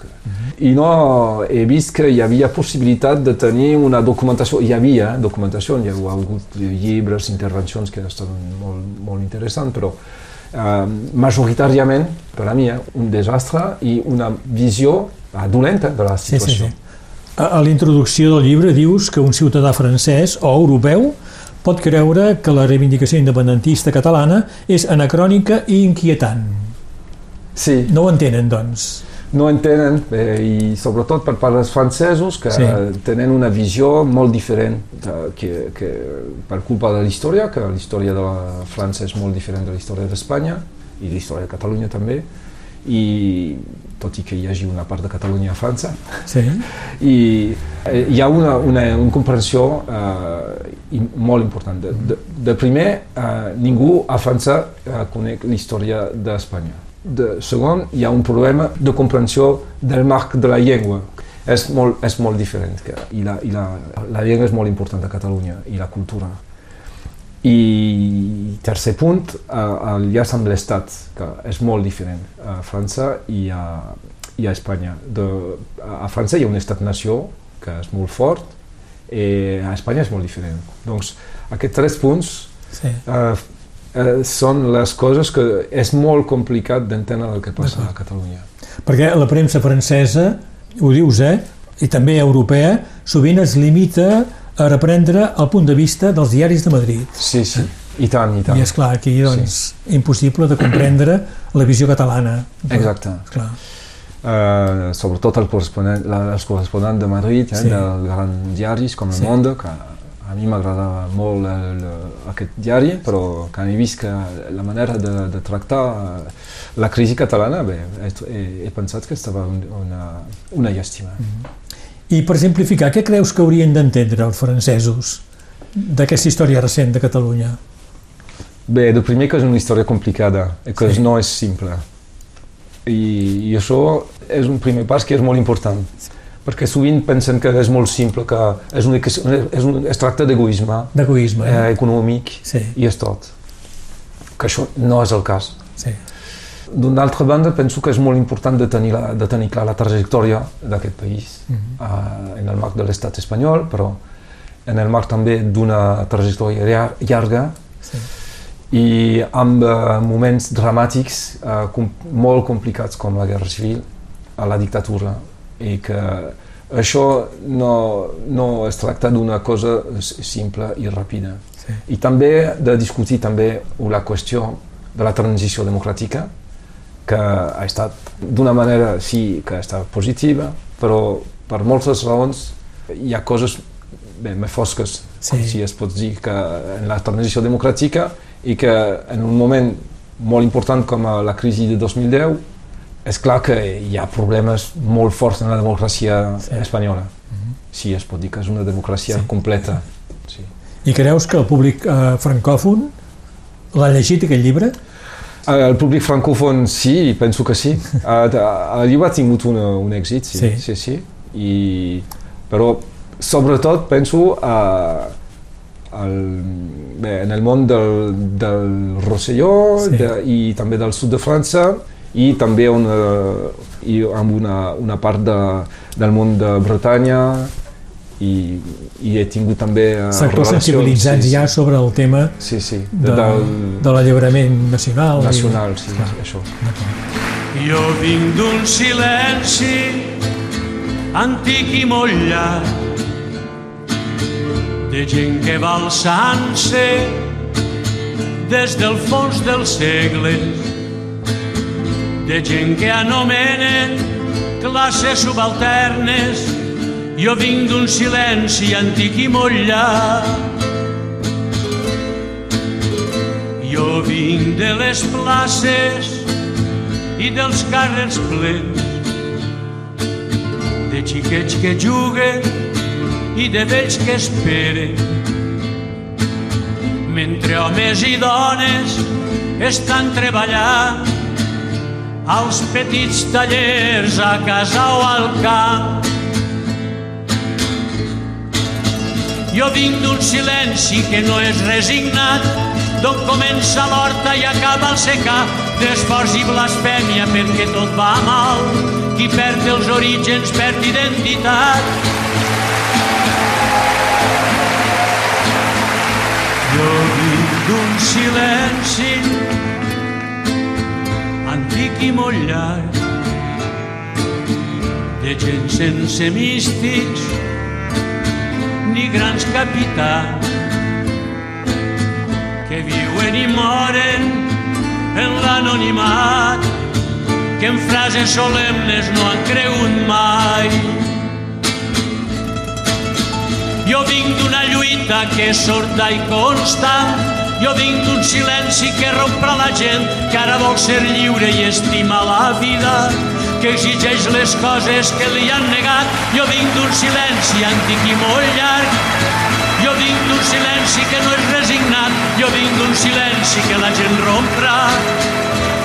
I no he vist que hi havia possibilitat de tenir una documentació, hi havia eh, documentació, hi ha hagut llibres, intervencions que estan molt, molt interessants, però eh, majoritàriament, per a mi, eh, un desastre i una visió eh, dolenta de la
Sí, sí,
situació.
sí. A, a l'introducció del llibre dius que un ciutadà francès o europeu pot creure que la reivindicació independentista catalana és anacrònica i inquietant.
Sí.
No ho entenen, doncs.
no entenen, eh, i sobretot per part dels francesos, que
sí.
tenen una visió molt diferent de, que, que, per culpa de la història, que la història de la França és molt diferent de la història d'Espanya, i la història de Catalunya també, i tot i que hi hagi una part de Catalunya a França,
Sí.
i eh, hi ha una, una, una comprensió eh, molt important. De, de, de primer, eh, ningú a França eh, coneix la història d'Espanya. De segon, hi ha un problema de comprensió del marc de la llengua. És molt, és molt diferent. I, la, i la, la llengua és molt important a Catalunya, i la cultura. I tercer punt, eh, el llaç amb l'Estat, que és molt diferent a França i a, i a Espanya. De, a França hi ha un estat-nació que és molt fort i a Espanya és molt diferent. Doncs aquests tres punts
sí.
eh, eh, són les coses que és molt complicat d'entendre el que passa a Catalunya.
Perquè la premsa francesa, ho dius, eh? I també europea, sovint es limita a reprendre el punt de vista dels diaris de Madrid.
Sí, sí, i tant, i tant.
I és clar, aquí, doncs, sí. impossible de comprendre la visió catalana.
Exacte.
Clar.
Uh, sobretot el corresponent, la, els corresponents de Madrid, eh,
Sí.
dels grans diaris com El
Sí.
Monde, que a mi m'agradava molt el, aquest diari, però quan he vist que la manera de, de tractar eh, la crisi catalana, bé, he, he, he pensat que estava un, una, una llàstima.
Mm. I per simplificar, què creus que haurien d'entendre els francesos d'aquesta història recent de Catalunya?
Bé, de primer que és una història complicada que
Sí.
no és simple. I, I això és un primer pas que és molt important. Perquè sovint pensen que és molt simple, que és, un, és, un, es tracta d'egoisme
D'egoisme.
eh,
Eh?
econòmic
Sí,
i és tot. Que això no és el cas.
sí.
D'una altra banda, penso que és molt important de tenir, la, de tenir clar la trajectòria d'aquest país
Mhm.
eh, en el marc de l'estat espanyol, però en el marc també d'una trajectòria llar- llarga
sí.
i amb eh, moments dramàtics eh, com, molt complicats com la Guerra Civil, a la dictadura, i que això no, no es tracta d'una cosa simple i ràpida.
Sí.
I també de discutir també la qüestió de la transició democràtica, que ha estat d'una manera sí que ha estat positiva, però per moltes raons hi ha coses bé, més fosques,
Sí.
si es pot dir, que en la transició democràtica i que en un moment molt important com la crisi de 2010 és clar que hi ha problemes molt forts en la democràcia
Sí.
espanyola. Sí, es pot dir que és una democràcia
Sí.
sí. completa. Sí.
I creus que el públic eh, francòfon l'ha llegit, aquest llibre?
El públic francòfon sí, penso que sí. El, el llibre ha tingut una, un èxit, sí.
Sí.
sí, sí. I, però sobretot penso a, al, bé, en el món del, del Rosselló
Sí.
de, i també del sud de França i també una, i amb una, una part de, del món de Bretanya i, i he tingut també eh,
Sectors sensibilitzats
sí,
ja sobre el tema
Sí, sí,
de,
de, del
de l'alliberament nacional. i-
nacional, sí,
Clar.
això.
Jo vinc d'un silenci antic i molt llarg de gent que va alçant-se des del fons dels segles de gent que anomenen classes subalternes jo vinc d'un silenci antic i molt llarg jo vinc de les places i dels carrers plens de xiquets que juguen i de vells que esperen. Mentre homes i dones estan treballant als petits tallers a casa o al camp jo vinc d'un silenci que no és resignat. D'on comença l'horta i acaba el secà. D'esforç i blasfèmia perquè tot va mal. Qui perd els orígens perd identitat. Jo vinc d'un silenci antic i molt llarg de gent sense místics ni grans capitans que viuen i moren en l'anonimat que en frases solemnes no han cregut mai. Jo vinc d'una lluita que és sorda i constant, jo vinc d'un silenci que rompre la gent que ara vol ser lliure i estima la vida, que exigeix les coses que li han negat. Jo vinc d'un silenci antic i molt llarg, jo vinc d'un silenci que no és resignat, jo vinc d'un silenci que la gent romprà.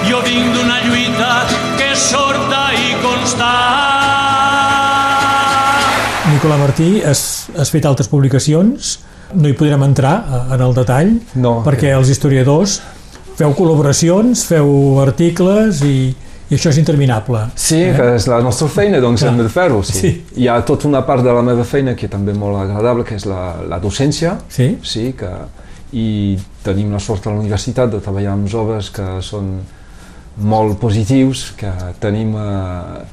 Jo vinc d'una lluita que és sorda i constant.
Nicola Martí, has, has fet altres publicacions, no hi podrem entrar eh, en el detall,
No.
perquè els historiadors feu col·laboracions, feu articles i, i això és interminable.
Sí, eh? que és la nostra feina, doncs
Clar.
hem de fer-ho, sí.
Sí.
Hi ha tota una part de la meva feina que també és molt agradable, que és la, la docència,
Sí?
sí, que, i tenim la sort a la universitat de treballar amb joves que són molt positius, que tenim eh,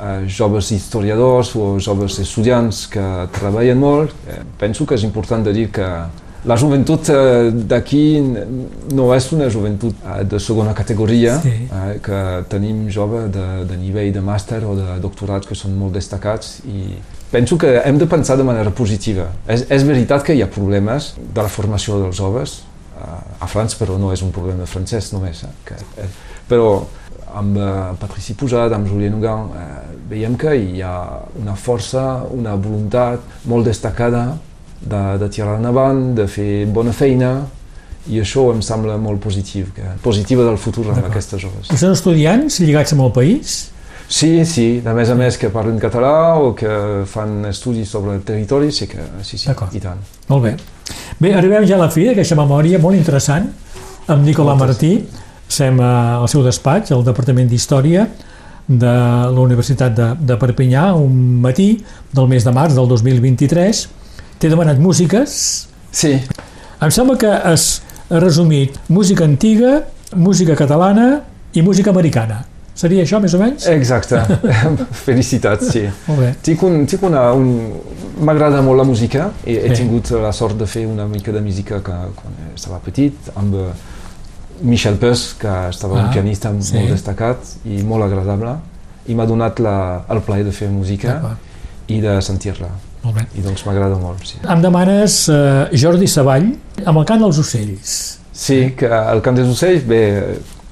eh, joves historiadors o joves estudiants que treballen molt. Eh, penso que és important de dir que la joventut eh, d'aquí no és una joventut eh, de segona categoria,
Sí.
eh, que tenim joves de, de nivell de màster o de doctorat que són molt destacats i penso que hem de pensar de manera positiva. És, és veritat que hi ha problemes de la formació dels joves eh, a França, però no és un problema francès només. Eh, que, eh, però amb eh, Patrici Pujat, amb Julien Hugan, eh, veiem que hi ha una força, una voluntat molt destacada de, de tirar endavant, de fer bona feina, i això em sembla molt positiu, que, positiva del futur amb aquestes joves.
I són estudiants lligats amb el país?
Sí, sí, de més a més que parlen català o que fan estudis sobre el territori, sí que sí, sí, i tant.
Molt bé. Bé, arribem ja a la fi d'aquesta memòria molt interessant amb Nicola
Moltes.
Martí. Eh, al seu despatx, al Departament d'Història de la Universitat de, de Perpinyà, un matí del mes de març del 2023. T'he demanat músiques.
Sí,
Em sembla que has resumit música antiga, música catalana i música americana. Seria això, més o menys?
exacte. Felicitats, sí.
Molt bé.
Tinc un, tinc una, un... M'agrada molt la música i he
Sí.
tingut la sort de fer una mica de música que, quan estava petit amb eh, Michel Peus, que estava
Ah,
un pianista
sí.
molt destacat i molt agradable i m'ha donat la, el plaer de fer música i de sentir-la
Molt bé.
i doncs m'agrada molt, sí.
Em demanes eh, Jordi Savall amb el cant dels ocells.
Sí, que el Cant dels Ocells, bé,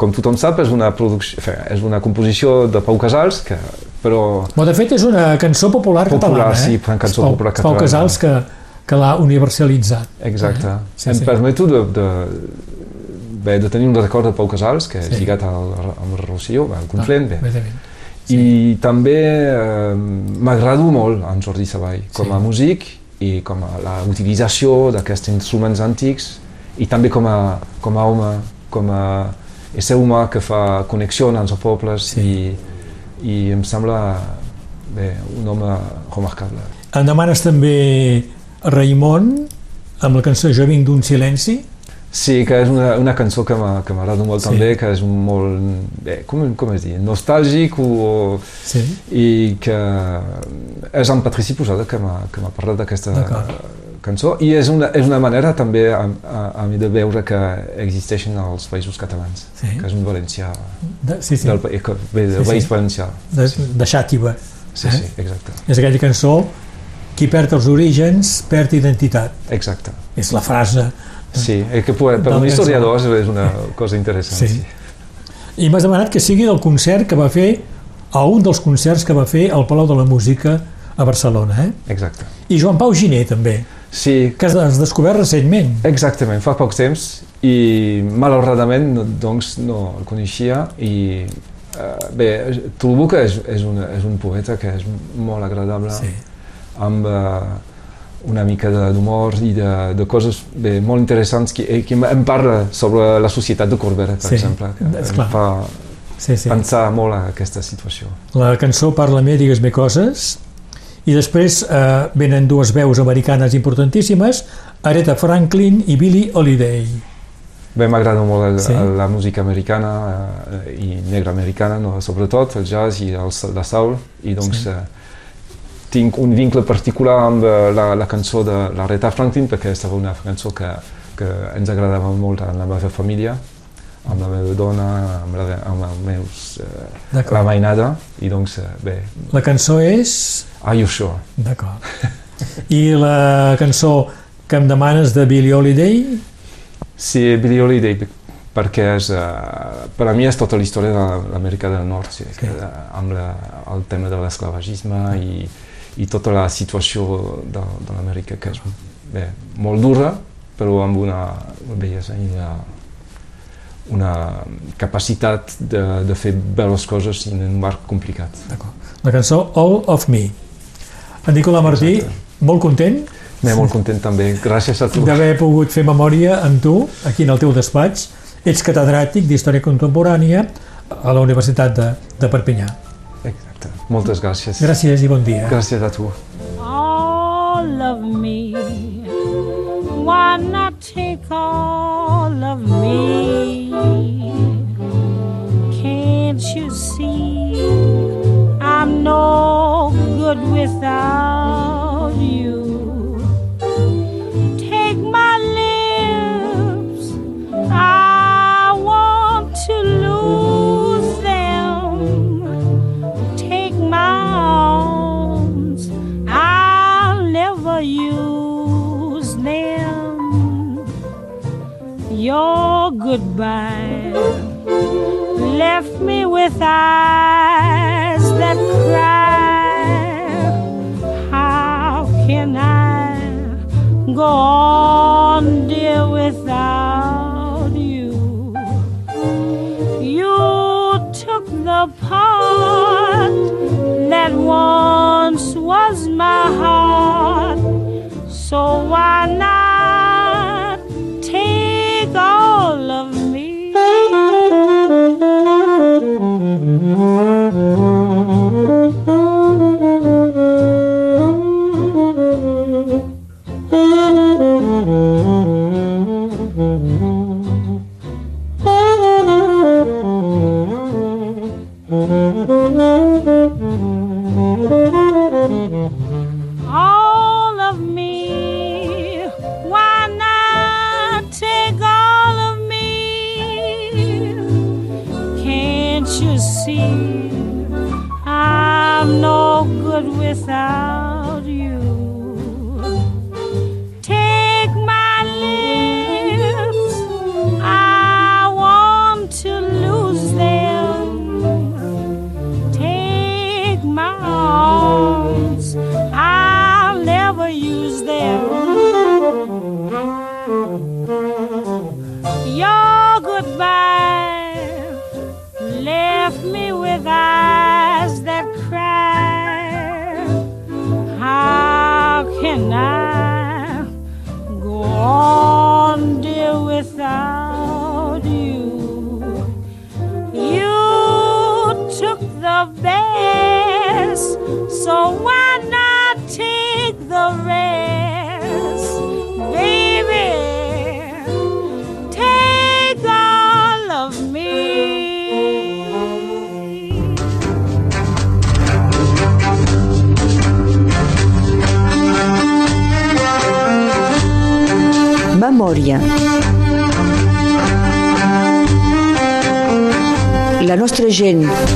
com tothom sap, és una, producció, fe, és una composició de Pau Casals, que, però
Bo, de fet, és una cançó popular,
Popular,
catalana.
sí,
eh?
una cançó
Pau,
popular
Pau
catalana.
Casals que, que l'ha universalitzat.
Exacte.
Eh? Sí,
em
sí.
permeto de, de, bé, de tenir un record de Pau Casals, que és
Sí.
lligat al, el Rocío, al Conflent, bé.
Bé, bé, bé.
I també eh, m'agrado molt en Jordi Savall, com
Sí.
a músic i com a la utilització d'aquests instruments antics i també com a, com a home, com a ésser humà que fa connexió amb els pobles
Sí.
i, i em sembla bé, un home remarcable.
Em demanes també Raimon amb la cançó Jo vinc d'un silenci.
Sí, que és una, una cançó que m'agrada molt
Sí.
també, que és molt, bé, com, com es diu, nostàlgic o,
Sí.
i que és en Patrici Posada que m'ha parlat d'aquesta cançó i és una, és una manera també a, a, a mi de veure que existeixen els països catalans,
Sí.
que és un valencià
De, sí, sí.
del, que ve del
Sí, sí.
país valencià.
De, de Xàtiva.
Sí,
eh?
sí, exacte.
És aquella cançó qui perd els orígens perd identitat.
Exacte.
És la frase.
Sí, és que per, per un historiador és una cosa interessant.
Sí.
Sí.
I m'has demanat que sigui del concert que va fer, a un dels concerts que va fer al Palau de la Música a Barcelona. Eh?
Exacte.
I Joan Pau Giner, també,
Sí,
que has descobert recentment.
Exactament, fa poc temps i malauradament no, doncs, no el coneixia i eh, bé, trobo que és, és, una, és un poeta que és molt agradable
Sí.
amb eh, una mica de- d'humor i de, de coses bé, molt interessants que, eh, que em parla sobre la societat de Corbera, per
Sí,
exemple, que em fa
Sí, sí.
pensar molt a aquesta situació.
La cançó Parla-me, digues-me coses, i després eh, venen dues veus americanes importantíssimes, Aretha Franklin i Billie Holiday.
Bé, m'agrada molt el,
Sí.
la música americana eh, i negra americana, no? sobretot el jazz i el, la soul, i doncs
sí.
eh, tinc un vincle particular amb eh, la, la cançó de l'Aretha Franklin perquè estava una cançó que, que ens agradava molt a la meva família, amb la meva dona, amb, la, amb els meus... Eh, la mainada, i doncs, eh, bé,
La cançó és...
Are You Sure?
D'acord. I la cançó que em demanes de Billie Holiday,
Sí, Billie Holiday, perquè és, uh, per a mi és tota la història de l'Amèrica del Nord, sí, que, uh, amb la, el tema de l'esclavagisme i, i tota la situació de, de l'Amèrica, que és bé, molt dura, però amb una bellesa i una, una capacitat de, de fer bé les coses en un marc complicat.
la cançó All of Me. En Nicolà Martí,
Exacte.
molt content
M'he molt content també, gràcies a tu.
d'haver pogut fer memòria amb tu, aquí en el teu despatx. Ets catedràtic d'Història Contemporània a la Universitat de, de Perpinyà.
Exacte. Moltes gràcies.
Gràcies i bon dia.
Gràcies a tu.
all of me. Why not take all of me? Can't you see I'm no good without Your goodbye left me with eyes that cry. How can I go on, dear, without you? You took the part that once was my heart. So why not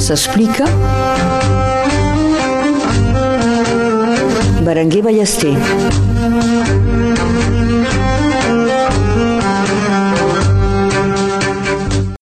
s'explica. Berenguer Ballester.